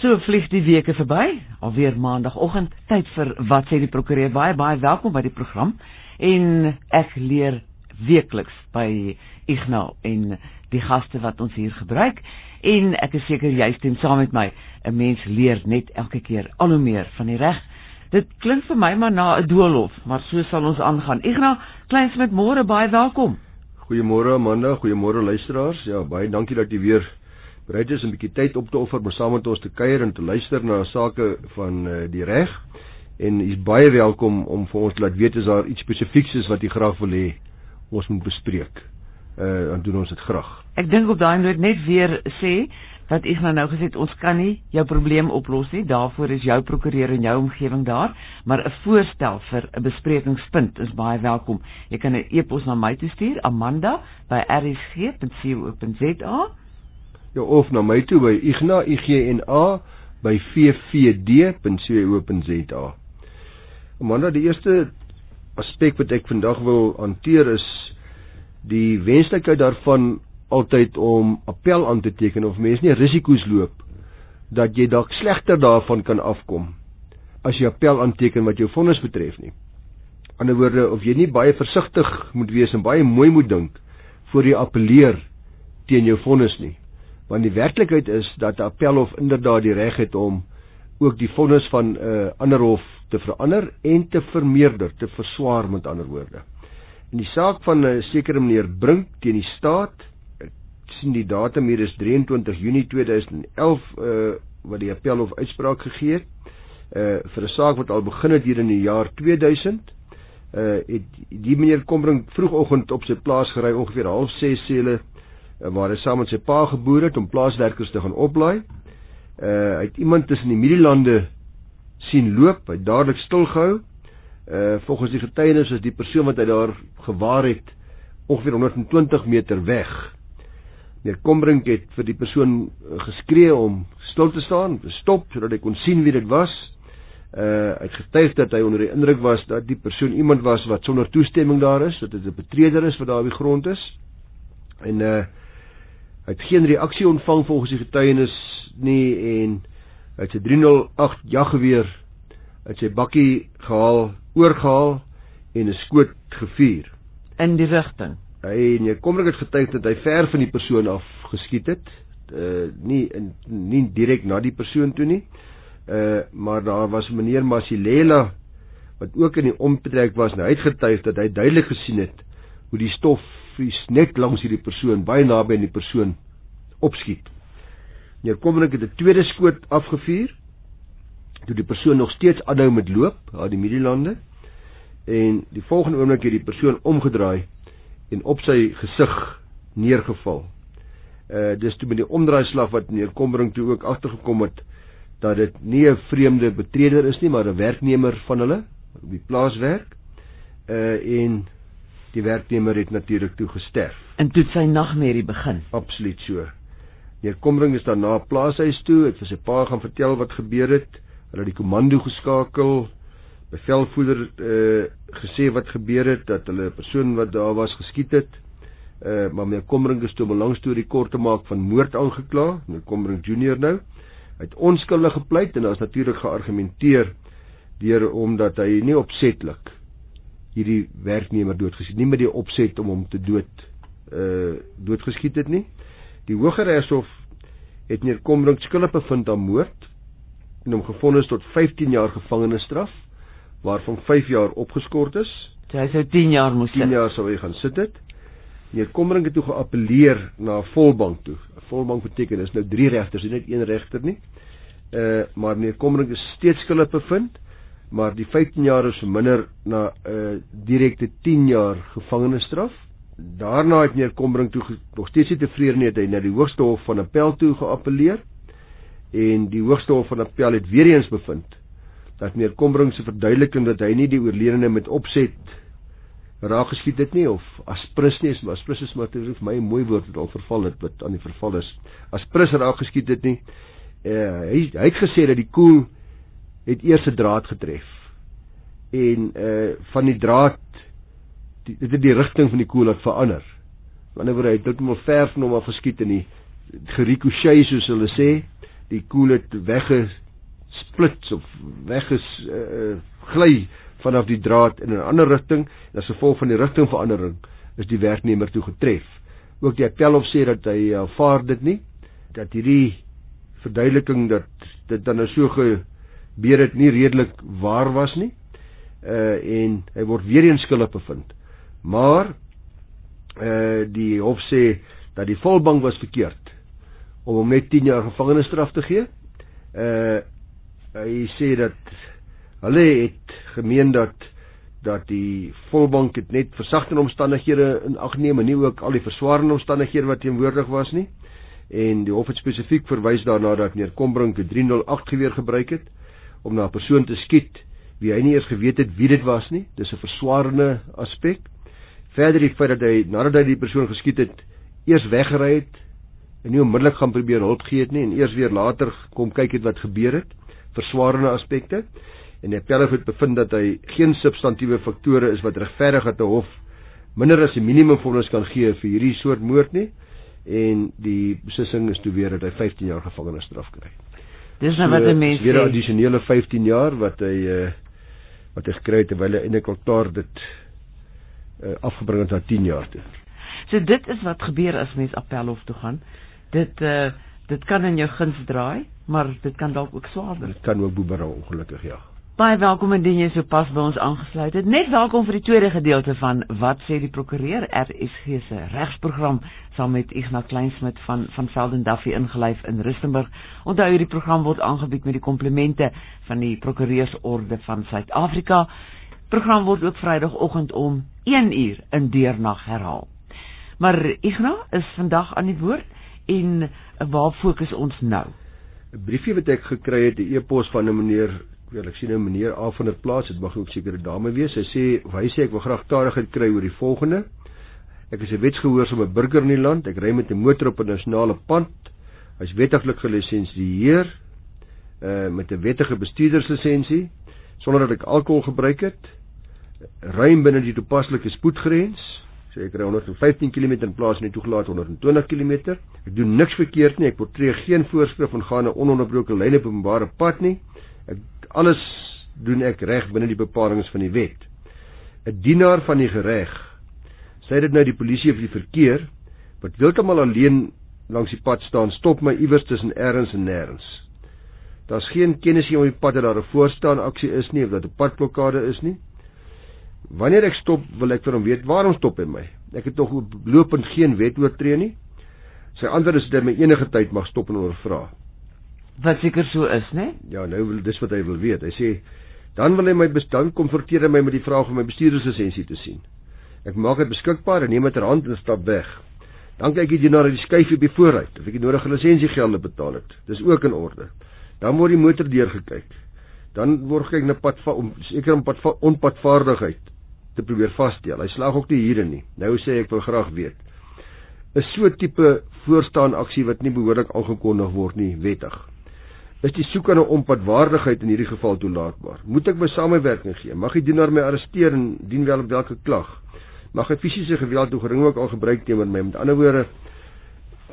So vlieg die weke verby, alweer maandagooggend, tyd vir wat sê die prokureur? Baie baie welkom by die program. En ek leer weekliks by Ignou en die gaste wat ons hier gebruik. En ek is seker jy stem saam met my. 'n mens leer net elke keer al hoe meer van die reg. Dit klink vir my maar na 'n doolhof maar so sal ons aangaan. Ignou kleins met môre baie welkom. Goeiemôre Amanda. Goeiemôre luisteraars. Ja baie dankie dat jy weer bereid is 'n bietjie tyd op te offer om saam met ons te kuier en te luister na sake van uh, die reg. En u is baie welkom om vir ons laat weet as daar iets spesifieks is wat u graag wil hê ons moet bespreek. Uh dan doen ons dit graag. Ek dink op daai noot net weer sê wat ek nou nou gesê het ons kan nie jou probleem oplos nie. Daarvoor is jou prokureur in jou omgewing daar, maar 'n voorstel vir 'n besprekingspunt is baie welkom. Jy kan 'n e-pos na my toe stuur, amanda@rsg.co.za ja of na my toe by igna igna by ffd.co.za. Maar die eerste aspek wat ek vandag wil hanteer is die wenslikheid daarvan altyd om appel aan te teken of mense nie risiko's loop dat jy dalk slegter daarvan kan afkom as jy appel aanteken wat jou vonnis betref nie. Ander woorde, of jy nie baie versigtig moet wees en baie mooi moet dink voor jy appeleer teen jou vonnis nie want die werklikheid is dat appelhof inderdaad die reg het om ook die vonnis van 'n uh, ander hof te verander en te vermeerder, te verswaar met ander woorde. In die saak van 'n uh, sekere meneer Brink teen die staat, ek sien die datum hier is 23 Junie 2011 uh wat die appelhof uitspraak gegee het uh vir 'n saak wat al begin het hier in die jaar 2000 uh het die meneer Kombrink vroegoggend op sy plaas gery ongeveer 06:30 sê hulle Eh, waar hy saam met sy pa geboer het om plaaswerkers te gaan oplaai. Uh hy het iemand tussen die Middellande sien loop, hy dadelik stilgehou. Uh volgens die getuienis is die persoon wat hy daar gewaar het ongeveer 120 meter weg. Meneer Kombrink het vir die persoon geskree om stil te staan, te stop sodat hy kon sien wie dit was. Uh hy het getuig dat hy onder die indruk was dat die persoon iemand was wat sonder toestemming daar is, dat dit 'n betreder is wat daar op die grond is. En uh Hy het geen reaksie ontvang volgens die getuienis nie en hy het sy 308 jaggeweer uit sy bakkie gehaal, oorgehaal en 'n skoot gevuur in die rigting. Hy en jy kom net getuig dat hy ver van die persoon af geskiet het. Uh nie in nie direk na die persoon toe nie. Uh maar daar was meneer Masilela wat ook in die omtrek was en hy het getuig dat hy duidelik gesien het hoe die stof vries net langs hierdie persoon baie naby aan die persoon opskiet. Meneer Kommerik het 'n tweede skoot afgevuur toe die persoon nog steeds aanhou met loop aan die Middellande en die volgende oomblik het die persoon omgedraai en op sy gesig neergeval. Uh dis toe met die omdraaislag wat meneer Kommerik toe ook agtergekom het dat dit nie 'n vreemde betreder is nie maar 'n werknemer van hulle op die plaas werk. Uh en die werknemer het natuurlik toe gesterf. En toe sy nagmerrie begin. Absoluut so. Meneer Komring is daarna plaashuis toe, het vir sy pa gaan vertel wat gebeur het. Hulle het die komando geskakel. Bevelvoerder eh uh, gesê wat gebeur het dat hulle 'n persoon wat daar was geskiet het. Eh uh, maar meneer Komring is toe om 'n lang storie kort te maak van moord aangekla. Meneer Komring Junior nou. Hy het onskuldig gepleit en daar is natuurlik geargumenteer deur omdat hy nie opsetlik hierdie werknemer doodgeskiet nie met die opset om hom te dood uh doodgeskiet het nie. Die Hooggeregshof het meneer Kombrink skuldig bevind aan moord en hom gefonnis tot 15 jaar gevangenisstraf waarvan 5 jaar opgeskort is. Hy sou 10 jaar moes 10 jaar sou hy gaan sit het. Meneer Kombrink het toe geappeleer na 'n volbank toe. 'n Volbank beteken is nou 3 regters, nie net een regter nie. Uh maar meneer Kombrink is steeds skuldig bevind maar die 15 jaar is verminder na 'n uh, direkte 10 jaar gevangenisstraf. Daarna het meneer Kombrink toe nog steeds nie tevrede nie, het hy na die Hoogste Hof van Appel toe geappeleer en die Hoogste Hof van Appel het weer eens bevind dat meneer Kombrink se verduideliking dat hy nie die oorledene met opset raak geskiet het nie of aspris nie, maar aspris is maar vir my 'n mooi woord wat al verval het wat aan die verval is. Aspris raak geskiet het nie. Uh, hy hy het gesê dat die koel het eers 'n draad getref en uh van die draad die, dit het die rigting van die koel laat verander. Wanneer hy dit moet ver van hom af geskiet en die gericochet soos hulle sê die koel het weggesplits of wegges uh, gly vanaf die draad in 'n ander rigting en as gevolg van die rigtingverandering is die werknemer toe getref. Ook die appelhof sê dat hy aanvaar dit nie dat hierdie verduideliking dat dit dan nou so gebeur het nie redelik waar was nie. Uh en hy word weer eens skuldig bevind. Maar uh die hof sê dat die volbank was verkeerd om hom net 10 jaar gevangenisstraf te gee. Uh hy sê dat hulle het gemeen dat dat die volbank het net versagtende omstandighede in ag neem en nie ook al die verswaarende omstandighede wat teenwoordig was nie. En die hof het spesifiek verwys daarna dat meneer Kombrink 'n 308 geweer gebruik het om na 'n persoon te skiet wie hy nie eers geweet het wie dit was nie. Dis 'n verswaarende aspek. Verder die feit dat hy nadat hy die persoon geskiet het, eers weggery het en nie onmiddellik gaan probeer hulp gee het nie en eers weer later kom kyk het wat gebeur het. Verswaarende aspekte en die appelhof het bevind dat hy geen substantiëre faktore is wat regverdig dat 'n hof minder as 'n minimum vonnis kan gee vir hierdie soort moord nie en die beslissing is toe weer dat hy 15 jaar gevangenisstraf kry. Dis nou wat 'n mens weer 'n addisionele 15 jaar wat hy uh, wat hy gekry het terwyl hy eintlik al klaar dit uh, afgebring het na 10 jaar toe. So dit is wat gebeur as mens appelhof toe gaan. Dit uh, dit kan in jou guns draai, maar dit kan dalk ook swaarder. Dit kan ook boemerang ongelukkig ja. Baie welkom indien jy sopas by ons aangesluit het. Net welkom vir die tweede gedeelte van Wat sê die prokureur RSG se regsprogram saam met Ignas Kleinsmid van van Velden Duffy ingelyf in Rustenburg. Onthou hierdie program word aangebied met die komplimente van die Prokureursorde van Suid-Afrika. Program word ook Vrydagoggend om 1uur in deernag herhaal. Maar Ignas is vandag aan die woord en waar fokus ons nou? 'n Briefie wat ek gekry het, 'n e-pos van 'n meneer wel ek sien nou meneer A van der Plaas, dit mag ook seker 'n dame wees. Sy sê hy sê ek wil graag tadigheid kry oor die volgende. Ek is 'n wetsgehoorsame burger in die land. Ek ry met 'n motor op 'n nasionale pad. Hy's wettiglik gelisensieer uh met 'n wettige bestuurderslisensie sonder dat ek alkohol gebruik het. Ry binne die toepaslike spoedgrens. Sê ek ry 115 km in plaas van die toegelate 120 km. Ek doen niks verkeerd nie. Ek portreer geen voorskrif van gaan 'n ononderbroke lyn op openbare pad nie. Alles doen ek reg binne die bepalinge van die wet. 'n Dienaar van die reg sê dit nou die polisie of die verkeer wat heeltemal alleen langs die pad staan, stop my iewers tussen ergens en nêrens. Daar's geen kennis hier op die pad dat daar 'n voorstaan aksie is nie of dat 'n padblokkade is nie. Wanneer ek stop, wil ek vir hom weet waarom stop hy my? Ek het tog lopend geen wet oortree nie. Sy antwoord is dat hy my enige tyd mag stop en ondervra wat seker so is, né? Ja, nou dis wat hy wil weet. Hy sê dan wil hy my bestand konfronteer my met die vraag om my bestuurderslisensie te sien. Ek maak dit beskikbaar en neem dit ter hand en stap weg. Dan kyk jy na die op die vooruit of ek die nodige lisensiegelde betaal het. Dis ook in orde. Dan word die motor deurgekyk. Dan word kyk na pad om seker om pad onpadvaardigheid te probeer vasstel. Hy slag ook nie hierin nie. Nou sê ek wil graag weet. Is so tipe voorstaan aksie wat nie behoorlik aangekondig word nie wettig? Is die soek aan 'n onpadwaardigheid in hierdie geval toelaatbaar. Moet ek my samewerking gee? Mag die dienaar my arresteer en dien wel op watter klag? Mag hy fisiese geweld of gering ook al gebruik teenoor my? Met ander woorde,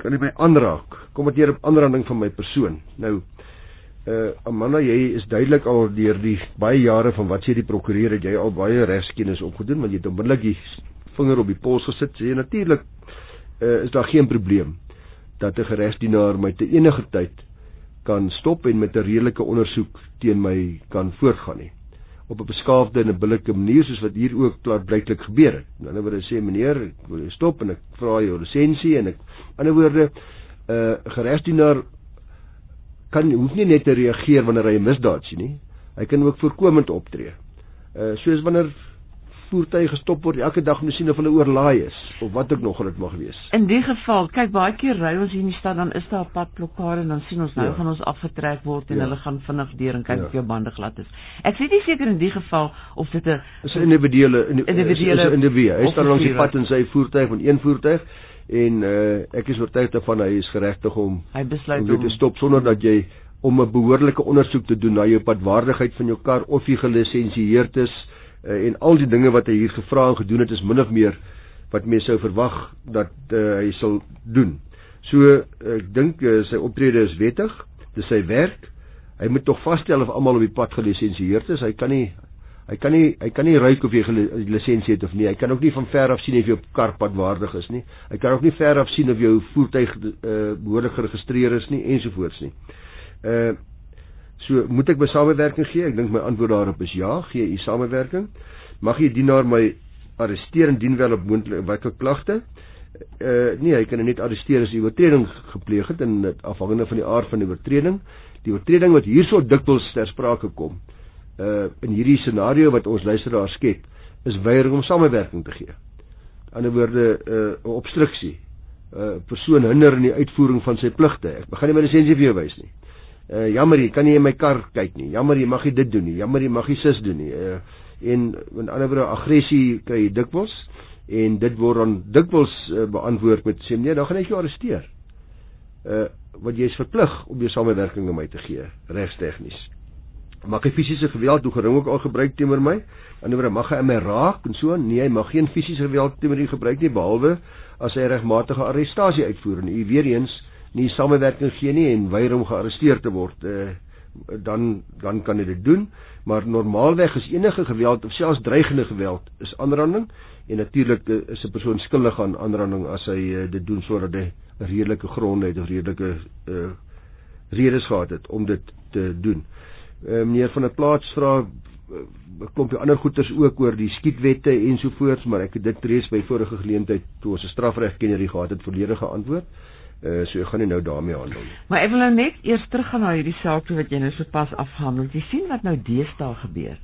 kan hy my aanraak? Kom dit neer op aanranding van my persoon? Nou, uh Amanda, jy is duidelik al deur die baie jare van wat sê die prokureur het jy al baie regskennis opgedoen want jy het onmiddellik die vinger op die pols gesit. Sê natuurlik uh is daar geen probleem dat 'n geregsdienaar my te enige tyd kan stop en met 'n redelike ondersoek teen my kan voortgaan nie op 'n beskaafde en 'n billike manier soos wat hier ook klaarblyklik gebeur het. Aan die ander wyse sê meneer, ek wil stop en ek vra jou lisensie en ek aan ander woorde 'n uh, geregsdienaar kan hoef nie net te reageer wanneer hy 'n misdaad sien nie. Hy kan ook voorkomend optree. Uh soos wanneer voertuie gestop word elke dag om te sien of hulle oorlaai is of wat ook nog dit mag wees. In die geval, kyk baie keer ry ons hier in die stad dan is daar 'n padblokkade en dan sien ons nou ja. gaan ons afgetrek word en ja. hulle gaan vinnig deur en kyk ja. of jou bande glad is. Ek sê nie seker in die geval of dit 'n is 'n individuele individuele is 'n individu. Hy staan langs die pad in sy voertuig van een voertuig en uh, ek is oortuig daarvan hy is geregtig om hy besluit om te stop sonder dat jy om 'n behoorlike ondersoek te doen na jou padwaardigheid van jou kar of jy gelisensieerd is uh, en al die dinge wat hy hier gevra en gedoen het is min of meer wat mense sou verwag dat uh, hy sal doen. So ek dink uh, sy optrede is wettig. dis sy werk. Hy moet tog vasstel of almal op die pad gelisensieerd is. Hy kan nie hy kan nie hy kan nie ryk of jy lisensie het of nie. Hy kan ook nie van ver af sien of jou kar padwaardig is nie. Hy kan ook nie ver af sien of jou voertuig uh behoorlik geregistreer is nie ensovoorts nie. Uh so moet ek my samewerking gee? Ek dink my antwoord daarop is ja, gee u samewerking. Mag jy dienaar my arresteer indien wel op moontlike klagte? Uh nee, hy kan net arresteer as hy oortreding gepleeg het en afhangende van die aard van die oortreding. Die oortreding wat hierso dikwels ter sprake kom, uh in hierdie scenario wat ons luisteraars skep, is weiering om samewerking te gee. In ander woorde, 'n uh, obstruksie. 'n uh, persoon hinder in die uitvoering van sy pligte. Ek gaan nie my lisensie vir jou wys nie. Uh jammer, jy kan nie in my kar kyk nie. Jammer, jy mag nie dit doen nie. Jammer, jy mag nie sis doen nie. Uh en in ander woorde, aggressie kry jy dikwels en dit word dan dikwels uh, beantwoord met sê nee, dan gaan ek jou arresteer. Uh wat jy is verplig om jou samewerking met my te gee, regstegnies mag hy fisiese geweld hoe gering ook al gebruik teenoor my anderswoorde mag hy my raak en so nee hy mag geen fisiese geweld teenoor u gebruik nie behalwe as hy regmatige arrestasie uitvoer en u weer eens nie samewerking gee nie en weier om gearresteer te word uh, dan dan kan dit doen. Maar normaalweg is enige geweld of selfs dreigende geweld is aanranding. En natuurlik uh, is 'n persoon skuldig aan aanranding as hy uh, dit doen hy 'n redelike grond het of redelike uh, redes gehad het om dit te doen. Uh, meneer van der Plaas vra 'n uh, klompie ander goeters ook oor die skietwette ensovoorts, maar ek het dit reeds by vorige geleentheid toe ons 'n strafregkenner gehad het volledige antwoord. Uh, so ek gaan nie nou daarmee handel nie. Maar ek wil nou net eers teruggaan na hierdie saak toe wat jy nou sopas afhandel. Jy sien wat nou deesdae gebeur.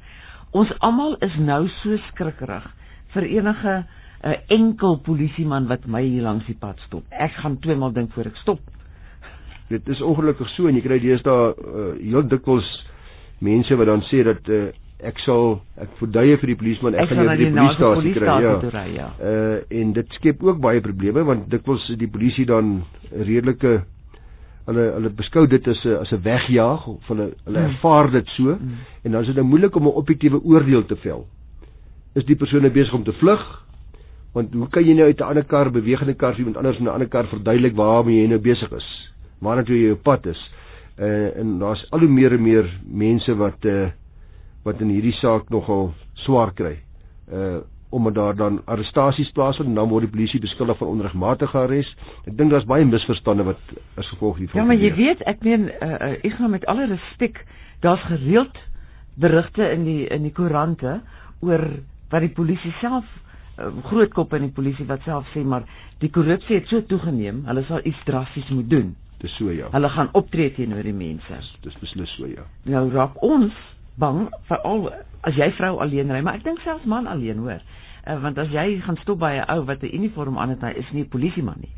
Ons almal is nou so skrikkerig vir enige 'n uh, enkel polisieman wat my hier langs die pad stop. Ek gaan twee maal dink voor ek stop. Dit is ongelukkig so en jy kry deesdae uh, heel dikwels mense wat dan sê dat uh, ek sal ek verduie vir die polisieman ek, ek gaan jou die polisiestasie kry ja. Rij, ja. Uh en dit skep ook baie probleme want dikwels is die polisie dan redelike hulle hulle beskou dit as 'n as 'n wegjaag of hulle hulle hmm. ervaar dit so hmm. en dan is dit nou moeilik om 'n objektiewe oordeel te vel. Is die persoon nou besig om te vlug? Want hoe kan jy nou uit 'n ander kar bewegende kar iemand anders in 'n ander kar verduidelik waarmee jy nou besig is? Waarna toe jy op pad is? uh, en daar's al hoe meer en meer mense wat uh, wat in hierdie saak nogal swaar kry. Uh omdat daar dan arrestasies plaasvind en dan word die polisie beskuldig van onregmatige arrest. Ek dink daar's baie misverstande wat as gevolg hiervan. Ja, maar jy weet, ek meen uh, ek gaan met alle respek, daar's gereeld berigte in die in die koerante oor wat die polisie self uh, groot kop in die polisie wat self sê maar die korrupsie het so toegeneem, hulle sal iets drasties moet doen. Dis so ja. Hulle gaan optree teenoor die mense. Dis beslis so ja. Nou raak ons bang veral as jy vrou alleen ry, maar ek dink selfs man alleen hoor. Uh, want as jy gaan stop by 'n ou wat 'n uniform aan het, hy is nie 'n polisieman nie.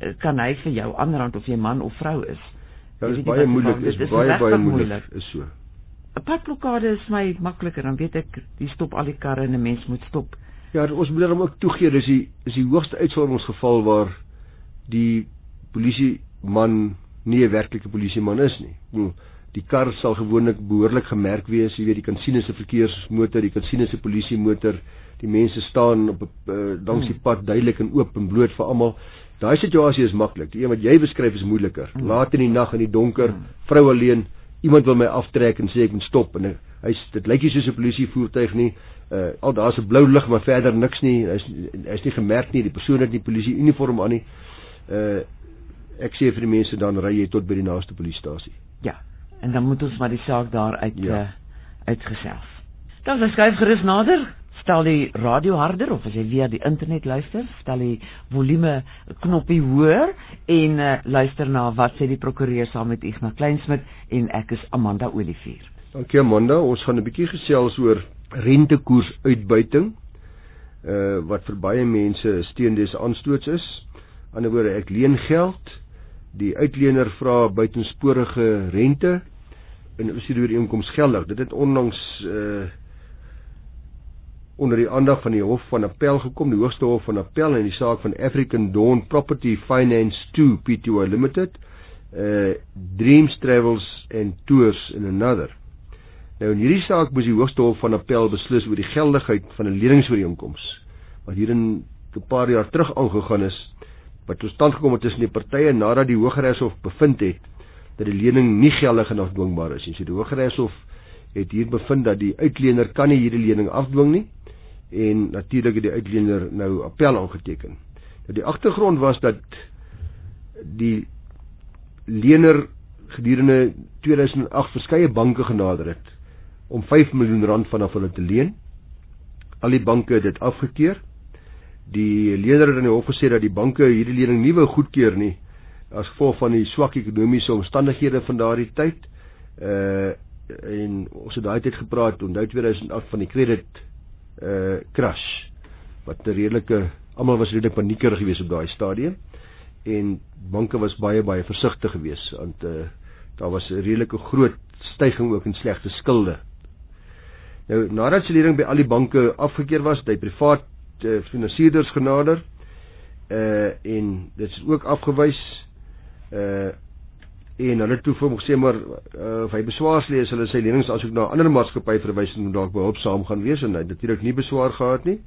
Uh, kan hy vir jou aanrand of jy man of vrou is? Ja, dit is baie moeilik, is, is baie baie moeilik. Is so. 'n Padblokkade is my makliker, dan weet ek jy stop al die karre en 'n mens moet stop. Ja, ons moet dan ook toegee dis die is die hoogste uitsonderingsgeval waar die polisie man nie 'n werklike polisieman is nie. Bedoel, die kar sal gewoonlik behoorlik gemerk wees, jy weet, jy kan sien as 'n verkeersmotor, jy kan sien as 'n polisiemotor. Die mense staan op uh, langs die pad duidelik en oop en bloot vir almal. Daai situasie is maklik. Die een wat jy beskryf is moeiliker. Hmm. Laat in die nag in die donker, hmm. vrou alleen, iemand wil my aftrek en sê ek moet stop en hy dit lyk nie soos 'n polisievoertuig nie. Uh al daar's 'n blou lig maar verder niks nie. Hy's hy's nie gemerk nie. Die persoon het nie polisie uniform aan nie. Uh ek sê vir die mense dan ry jy tot by die naaste polisiestasie. Ja. En dan moet ons maar die saak daar uit ja. uh, uitgesels. Dan skryf gerus nader. Stel die radio harder of as jy via die internet luister, stel die volume knoppie hoër en uh, luister na wat sê die prokureur saam met Ignas Kleinsmid en ek is Amanda Olivier. Dankie Amanda, ons gaan 'n bietjie gesels oor rentekoers uitbuiting. Uh wat vir baie mense steendes aanstoots is. Aan die ander woorde, ek leen geld die uitlener vra buitensporige rente en is hierdie ooreenkoms geldig. Dit het onlangs uh onder die aandag van die Hof van Appel gekom, die Hoogste Hof van Appel in die saak van African Dawn Property Finance 2 Pty Limited, uh Dreams Travels and Tours in another. Nou in hierdie saak moes die Hoogste Hof van Appel beslis oor die geldigheid van 'n leningsooreenkoms wat hier in 'n paar jaar terug aangegaan is wat tot stand gekom het tussen die partye nadat die Hooggeregshof bevind het dat die lening nie geldig en afdwingbaar is nie. So die Hooggeregshof het hier bevind dat die uitlener kan nie hierdie lening afdwing nie en natuurlik het die uitlener nou appel aangeteken. Nou die agtergrond was dat die lener gedurende 2008 verskeie banke genader het om 5 miljoen rand vanaf hulle te leen. Al die banke het dit afgekeur. Die leerder het in die hof gesê dat die banke hierdie lening nie wou goedkeur nie as gevolg van die swak ekonomiese omstandighede van daardie tyd. Uh en ons het daai tyd gepraat onthou 2008 van die credit uh crash wat 'n redelike almal was redelik paniekerig geweest op daai stadium en banke was baie baie versigtig geweest want uh daar was 'n redelike groot stygings ook in slegte skulde. Nou nadat se lening by al die banke afgekeur was, hy privaat uh, finansierders genader uh en dit is ook afgewys uh en hulle toe vir hom gesê maar uh, of hy beswaar lees hulle sy lenings asook na 'n ander maatskappy verwys en dalk behulpsaam gaan wees. En hy het natuurlik nie beswaar gehad nie.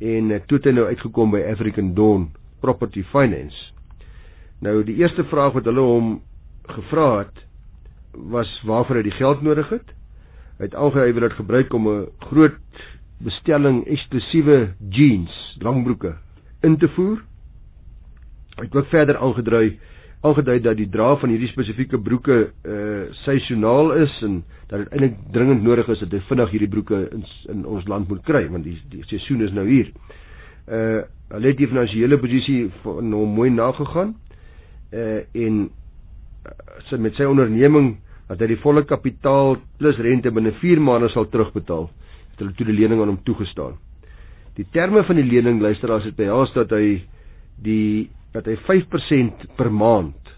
En uh, toe het hy nou uitgekom by African Dawn Property Finance. Nou die eerste vraag wat hulle hom gevra het was waarvoor hy die geld nodig het. Hy het algehou hy wil dit gebruik om 'n groot bestelling eksklusiewe jeans langbroeke in te voer. Hy het ook verder aangedui aangedui dat die dra van hierdie spesifieke broeke uh seisoonaal is en dat dit eintlik dringend nodig is dat hy vinnig hierdie broeke in, in ons land moet kry want die die seisoen is nou hier. Uh hulle het die finansiële posisie van hom mooi nagegaan. Uh en sy met sy onderneming dat hy die volle kapitaal plus rente binne 4 maande sal terugbetaal. Het hulle toe die lening aan hom toegestaan. Die terme van die lening luisteraars het behels dat hy die dat hy 5% per maand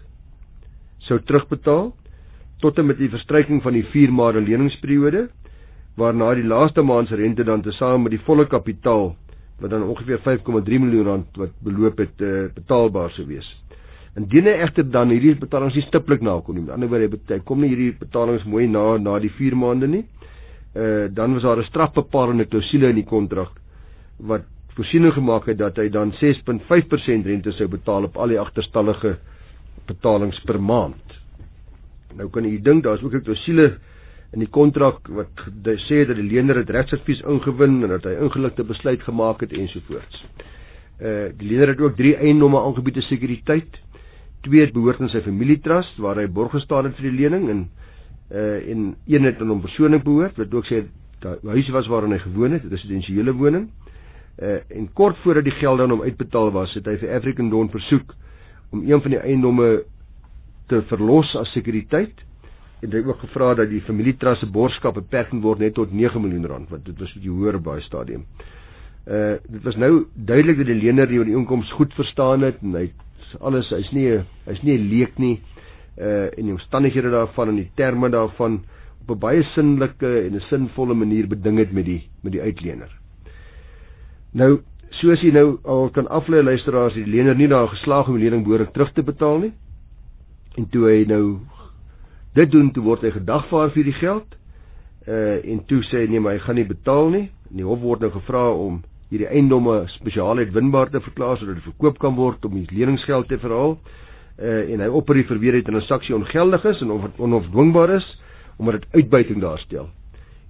sou terugbetaal tot en met die verstryking van die 4 maande leningsperiode waarna die laaste maand se rente dan tesame met die volle kapitaal wat dan ongeveer 5,3 miljoen rand wat beloop het uh, betaalbaar sou wees. Indien hy egter dan hierdie betalings nie stiptelik nakom nie, met ander woorde hy kom nie hierdie betalings mooi na na die 4 maande nie, uh, dan was daar 'n strafbepalende klousule in die kontrak wat voorsiening gemaak het dat hy dan 6.5% rente sou betaal op al die agterstallige betalings per maand. Nou kan u dink daar's ook 'n klousule in die kontrak wat sê dat die lener het regsadvies ingewin en dat hy ingeligte besluit gemaak het ensovoorts. Uh die lener het ook drie eiendomme aangebied te sekuriteit. Twee behoort aan sy familietrust waar hy borg gestaan het vir die lening en uh en een het aan hom persoonlik behoort wat ook sê dat huis was waarin hy gewoon het, 'n residensiële woning. En kort voordat die geld aan hom uitbetaal was, het hy vir African Dawn versoek om een van die eiendomme te verlos as sekuriteit en hy het ook gevra dat die familietrust se borgskap beperk word net tot 9 miljoen rand want dit was wat jy hoor by stadium. Uh dit was nou duidelik dat die lener die inkomste goed verstaan het en hy alles hy's nie hy's nie 'n leek nie uh en die omstandighede daarvan en die terme daarvan op 'n baie sinnelike en 'n sinvolle manier beding het met die met die uitlener. Nou, soos jy nou al kan aflei luisteraars, die lener nie daar geslaag om die lening behoorlik terug te betaal nie. En toe hy nou dit doen, toe word hy gedagvaar vir die geld. Uh en toe sê hy nee, maar hy gaan nie betaal nie. En die hof word nou gevra om hierdie eiendomme spesiaal uitwinbaar te verklaar sodat dit verkoop kan word om die leningsgeld te verhaal. Uh en hy opper die verweer het 'n transaksie ongeldig is en of onafdwingbaar is omdat dit uitbuiting daarstel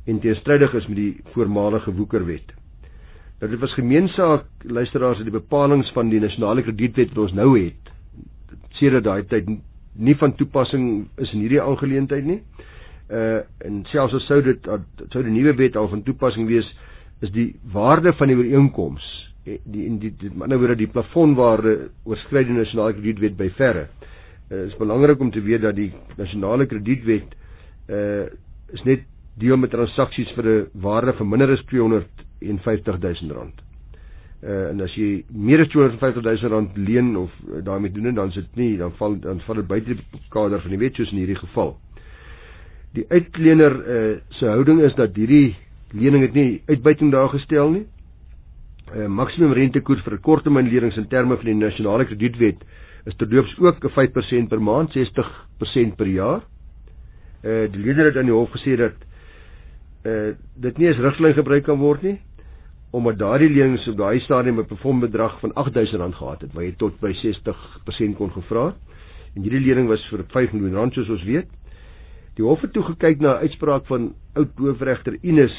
en teenstrydig is met die voormalige woekerwet dat dit was gemeensaak luisteraars dat die bepalinge van die nasionale kredietwet wat ons nou het sedert daai tyd nie van toepassing is in hierdie aangeleentheid nie. Uh en selfs as sou dit sou die nuwe wet al van toepassing wees is die waarde van die ooreenkoms eh, die in die met ander woorde die plafonwaarde oorskry die nasionale kredietwet by verre. Dit uh, is belangrik om te weet dat die nasionale kredietwet uh is net deel met transaksies vir 'n waarde van minder as 250 000 rand. Uh en as jy meer as 250 000 rand leen of uh, daarmee doen dan sit nie dan val dan val dit buite die kader van die wet soos in hierdie geval. Die uitlener uh se houding is dat hierdie lening het nie uitbuiting daar gestel nie. Uh maksimum rentekoers vir korttermynlenings in terme van die nasionale kredietwet is terdoops ook 'n 5% per maand, 60% per jaar. Uh die lener het aan die hof gesê dat uh dit nie as riglyn gebruik kan word nie omdat daardie lenings op daai stadium 'n perform bedrag van R8000 gehad het waar jy tot by 60% kon gevra En hierdie lening was vir 5 miljoen rand soos ons weet. Die hof het toe gekyk na 'n uitspraak van oud hoofregter Ines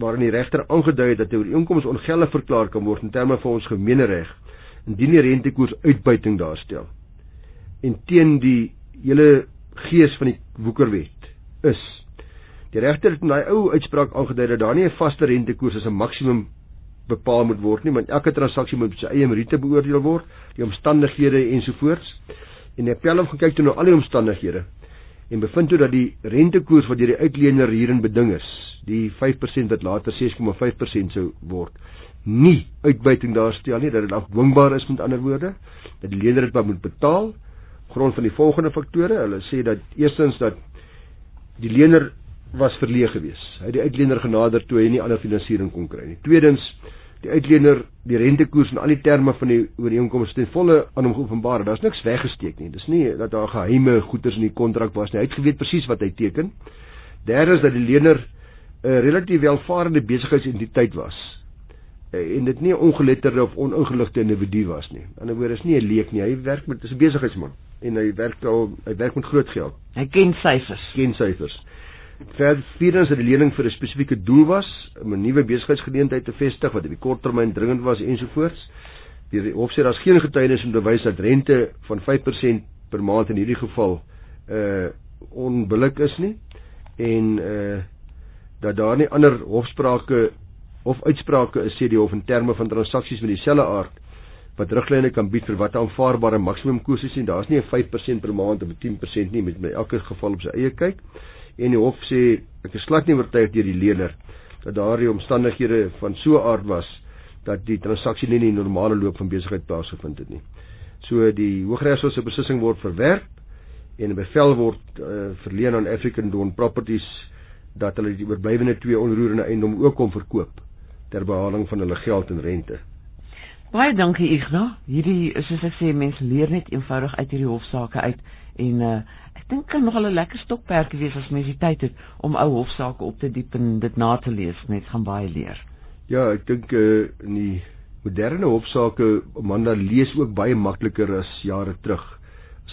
waarin die regter aangedui het dat 'n ooreenkoms ongeldig verklaar kan word in terme van ons gemeenereg indien die rentekoers uitbuiting daarstel. En teen die hele gees van die woekerwet is die regter het in daai ou uitspraak aangedui dat daar nie 'n vaste rentekoers as 'n maksimum bepaal moet word nie, want elke transaksie moet op sy eie meriete beoordeel word, die omstandighede ensovoorts. En die appel het gekyk toe na al die omstandighede en bevind toe dat die rentekoers wat deur die uitlener hierin beding is, die 5% wat later 6,5% sou word, nie uitbuiting daarstel nie, dat dit afdwingbaar is met ander woorde, dat die lener dit moet betaal grond van die volgende faktore. Hulle sê dat eerstens dat die lener was verleë gewees. Hy het die uitlener genader toe hy nie ander finansiering kon kry nie. Tweedens die uitlener die rentekoers en al die terme van die ooreenkoms ten volle aan hom geopenbaar. Daar's niks weggesteek nie. Dis nie dat daar geheime goederes in die kontrak was nie. Hy het geweet presies wat hy teken. Derdens dat die lener 'n relatief welvarende besigheidsidentiteit was Eh, en dit nie 'n ongeletterde of oningeligte individu was nie. In 'n ander woord is nie 'n leek nie. Hy werk met 'n besigheidsman en hy werk al hy werk met groot geld. Hy ken syfers. Ken syfers. Verder vierdens dat die lening vir 'n spesifieke doel was, om 'n nuwe besigheidsgeleentheid te vestig wat op die kort termyn dringend was ensovoorts. Die hof sê daar's geen getuienis om te wys dat rente van 5% per maand in hierdie geval uh onbillik is nie en uh dat daar nie ander hofsprake of uitsprake is sê die hof in terme van transaksies met dieselfde aard wat riglyne kan bied vir wat aanvaarbare maksimum koers is en daar's nie 'n 5% per maand of 'n 10% nie met my elke geval op sy eie kyk en die hof sê ek is glad nie oortuig deur die lener dat daardie omstandighede van so aard was dat die transaksie nie in die normale loop van besigheid plaasgevind het nie. So die Hooggeregshof se beslissing word verwerp en 'n bevel word uh, verleen aan African Dawn Properties dat hulle die oorblywende twee onroerende eiendom ook kom verkoop ter behaling van hulle geld en rente. Baie dankie Ignas. Hierdie is soos ek sê mense leer net eenvoudig uit hierdie hofsaake uit en uh, ek dink kan nogal 'n lekker stokperdjie wees as mens die tyd het om ou hofsaake op te diep en dit na te lees. Mens gaan baie leer. Ja, ek dink uh, in die moderne hofsaake man dan lees ook baie makliker as jare terug.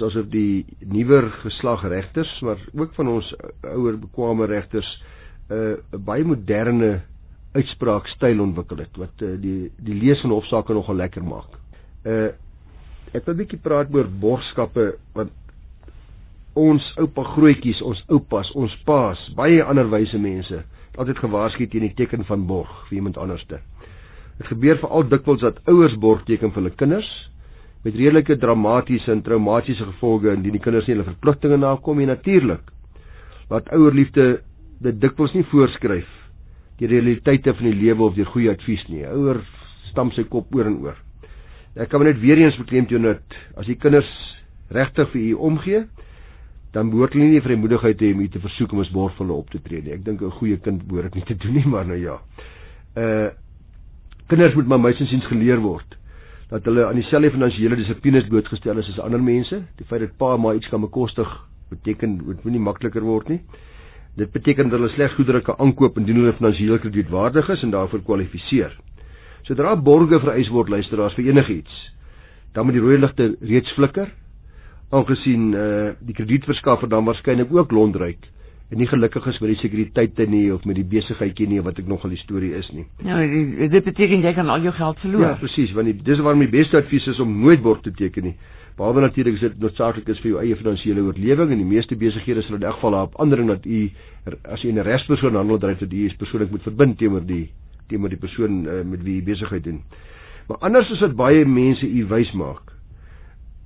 Asof die nuwer geslag regters, maar ook van ons ouer bekwame regters 'n uh, baie moderne uitspraakstyl ontwikkel het wat uh, die die lees van hofsaake nogal lekker maak. Uh ek wil 'n bietjie praat oor borgskappe want ons oupa grootjies, ons oupas, ons paas, baie ander wyse mense altyd gewaarsku teen die teken van borg vir iemand anderste. Dit gebeur veral dikwels dat ouers borg teken vir hulle kinders met redelike dramatiese en traumatiese gevolge indien die kinders nie hulle verpligtinge nakom nie natuurlik. Wat ouerliefde dit dikwels nie voorskryf die realiteite van die lewe of deur goeie advies nie. Ouer stamp sy kop oor en oor. Ek kan net weer eens beklemtoon dat as die kinders regtig vir u omgee, dan behoort hulle nie vrymoedigheid te hê om u te versoek om as borg vir hulle op te tree nie. Ek dink 'n goeie kind behoort dit nie te doen nie, maar nou ja. Uh kinders moet maar mysinsiens geleer word dat hulle aan dieselfde finansiële dissiplines blootgestel is as ander mense. Die feit dat pa maar iets kan bekostig beteken dit moet nie makliker word nie. Dit beteken dat hulle slegs goedere kan aankoop indien hulle finansiëel kredietwaardig is en daarvoor kwalifiseer. Sodra borge vereis word luisteraars vir enigiets, dan moet die rooi ligte reeds flikker. Aangesien eh uh, die kredietverskaffer dan waarskynlik ook londryk en nie gelukkig is met die sekuriteite nie of met die besigheidjie nie wat ek nog al die storie is nie. Ja, dit beteken jy kan al jou geld verloor. Ja, presies, want die, dis waarom die beste advies is om nooit borg te teken nie. Behalwe natuurlik is dit noodsaaklik is vir jou eie finansiële oorlewing en die meeste besighede sal in elk geval op ander dat u as u 'n regspersoon handel dryf dat u is persoonlik moet verbind teenoor die teenoor die persoon uh, met wie u besigheid doen. Maar anders is dit baie mense u wys maak.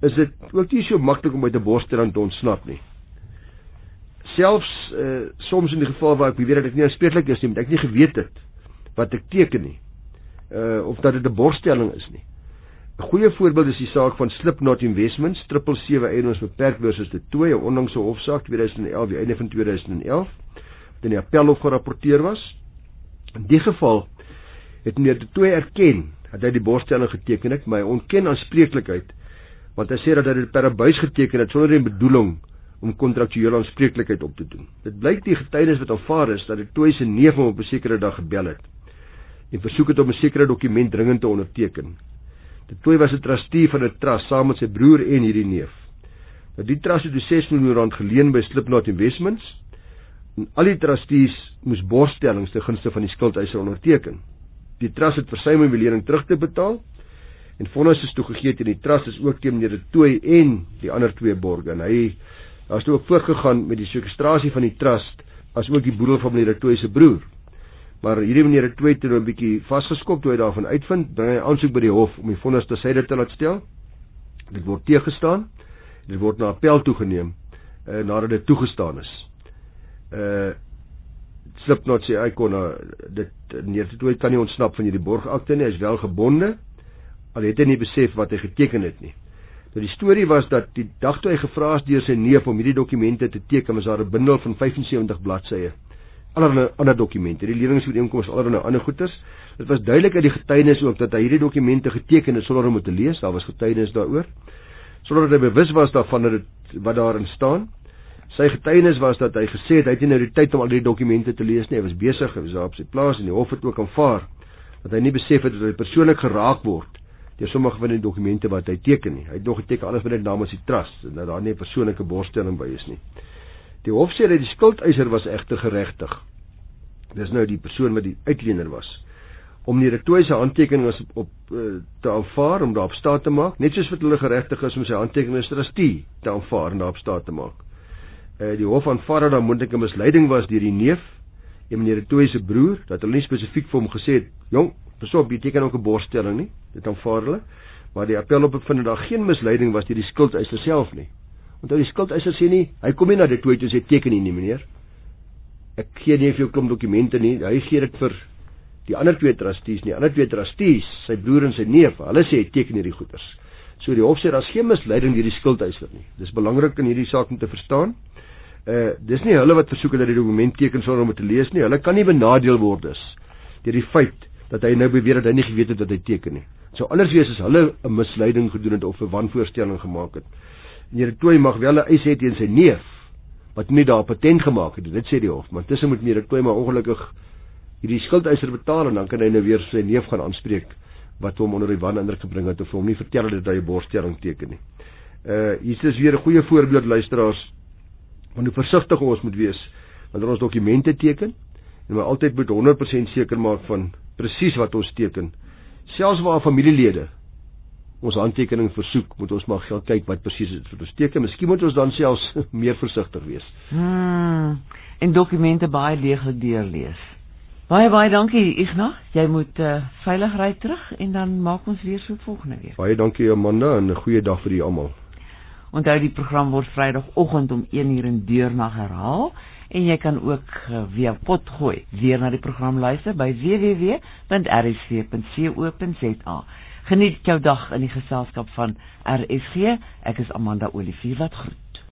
Is dit ook nie so maklik om uit 'n borsdrand te ontsnap nie. Selfs uh, soms in die geval waar ek weet dat dit nie aanspreeklik is nie, want ek nie geweet het wat ek teken nie. Uh of dat dit 'n borstelling is nie. 'n Goeie voorbeeld is die saak van Slipknot Investments, 777 Eiendoms Beperk versus die twee onlangse hofsaak 2011, die einde van 2011, wat in die appelhof gerapporteer was. In die geval het meneer De Tooy erken dat hy die borstelling geteken het, maar hy ontken aanspreeklikheid want hy sê dat hy dit per abuis geteken het sonder 'n bedoeling om kontraktuele aanspreeklikheid op te doen. Dit blyk die getuienis wat aanvaar is dat De Tooy se neef hom op 'n sekere dag gebel het en versoek het om 'n sekere dokument dringend te onderteken. De Tooy was 'n trustee van 'n trust saam met sy broer en hierdie neef. Nou die trust het 6 miljoen rand geleen by Slipknot Investments. En al die trustees moes borgstellings te gunste van die skuldeiser onderteken. Die trust het versuim om die lening terug te betaal en vonnis is toegegee teen die trust is ook teen meneer Tooi en die ander twee borgers. En hy daar's toe ook voortgegaan met die sekwestrasie van die trust as ook die boedel van meneer Tooi se broer. Maar hierdie meneer Tooi het nou 'n bietjie vasgeskop toe hy daarvan uitvind, bring hy aansoek by die hof om die vonnis te syde te laat stel. Dit word teëgestaan. Dit word na appel toegeneem uh, nadat dit toegestaan is. Uh Slipknot sê hy kon uh, dit neer toe kan nie ontsnap van hierdie borgakte nie, hy is wel gebonde. Al het hy nie besef wat hy geteken het nie. Nou die storie was dat die dag toe hy gevra is deur sy neef om hierdie dokumente te teken, was daar 'n bundel van 75 bladsye. Allerlei ander dokumente, die leningsooreenkomste, allerlei ander goeders. Dit was duidelik uit die getuienis ook dat hy hierdie dokumente geteken het sonder om dit te lees. Daar was getuienis daaroor. Sonder dat hy bewus was daarvan dat dit wat daarin staan. Sy getuienis was dat hy gesê het hy het nie nou die tyd om al die dokumente te lees nie. Hy was besig, hy was daar op sy plaas en die hof het ook aanvaar dat hy nie besef het dat hy persoonlik geraak word deur sommige van die dokumente wat hy teken nie. Hy het nog geteken alles met net namens die trust en dat daar nie 'n persoonlike borgstelling by is nie. Die hof sê dat die skuldeiser was egter geregtig. Dis nou die persoon wat die uitlener was om die rektorie se handtekeninge op uh, te aanvaar om daarop staat te maak, net soos wat hulle geregtig is om sy handtekeninge as trustee te aanvaar en daarop staat te maak. Uh, die hof aanvaar dat daar moontlike misleiding was deur die neef en meneer Rektorie se broer dat hulle nie spesifiek vir hom gesê het, "Jong, Besoop beteken ook 'n borgstelling nie. Dit aanvaar hulle. Maar die appel op bevind daar geen misleiding was deur die skuldeiser self nie. Onthou die skuldeiser sê nie, hy kom nie na dit toe toe sê teken nie, meneer. Ek gee nie vir jou klomp dokumente nie. Hy gee dit vir die ander twee trustees nie. Ander twee trustees, sy broer en sy neef, hulle sê teken hierdie goeders. So die hof sê daar's geen misleiding deur die skuldeiser nie. Dis belangrik in hierdie saak om te verstaan. Uh dis nie hulle wat versoek het dat die dokument teken sonder om dit te lees nie. Hulle kan nie benadeel word dus deur die feit dat hy nou beweer dat hy nie geweet het wat hy teken nie. Sou anders wees as hulle 'n misleiding gedoen het of 'n wanvoorstelling gemaak het. En Here Tooi mag wel 'n eis hê teen sy neef wat nie daar patent gemaak het. Dit sê die hof, maar tussen moet Here Tooi maar ongelukkig hierdie skuldeiser betaal en dan kan hy nou weer sy neef gaan aanspreek wat hom onder die wanindruk gebring het of hom nie vertel het dat hy 'n borgstelling teken nie. Uh hier is weer 'n goeie voorbeeld luisteraars van hoe versigtig ons moet wees wanneer ons dokumente teken en maar altyd moet 100% seker maak van presies wat ons teken. Selfs waar familielede ons handtekening versoek, moet ons maar gaan kyk wat presies dit vir ons teken. Miskien moet ons dan selfs meer versigtig wees. Hmm. En dokumente baie deeglik deurlees. Baie baie dankie Ignas. Jy moet uh, veilig ry terug en dan maak ons weer so volgende week. Baie dankie Amanda en 'n goeie dag vir julle almal. Onthou die program word Vrydagoggend om 1uur in deurnag herhaal en jy kan ook uh, via potgooi weer na die program luister by www.rsc.co.za. Geniet jou dag in die geselskap van RSG. Ek is Amanda Olivier wat groet.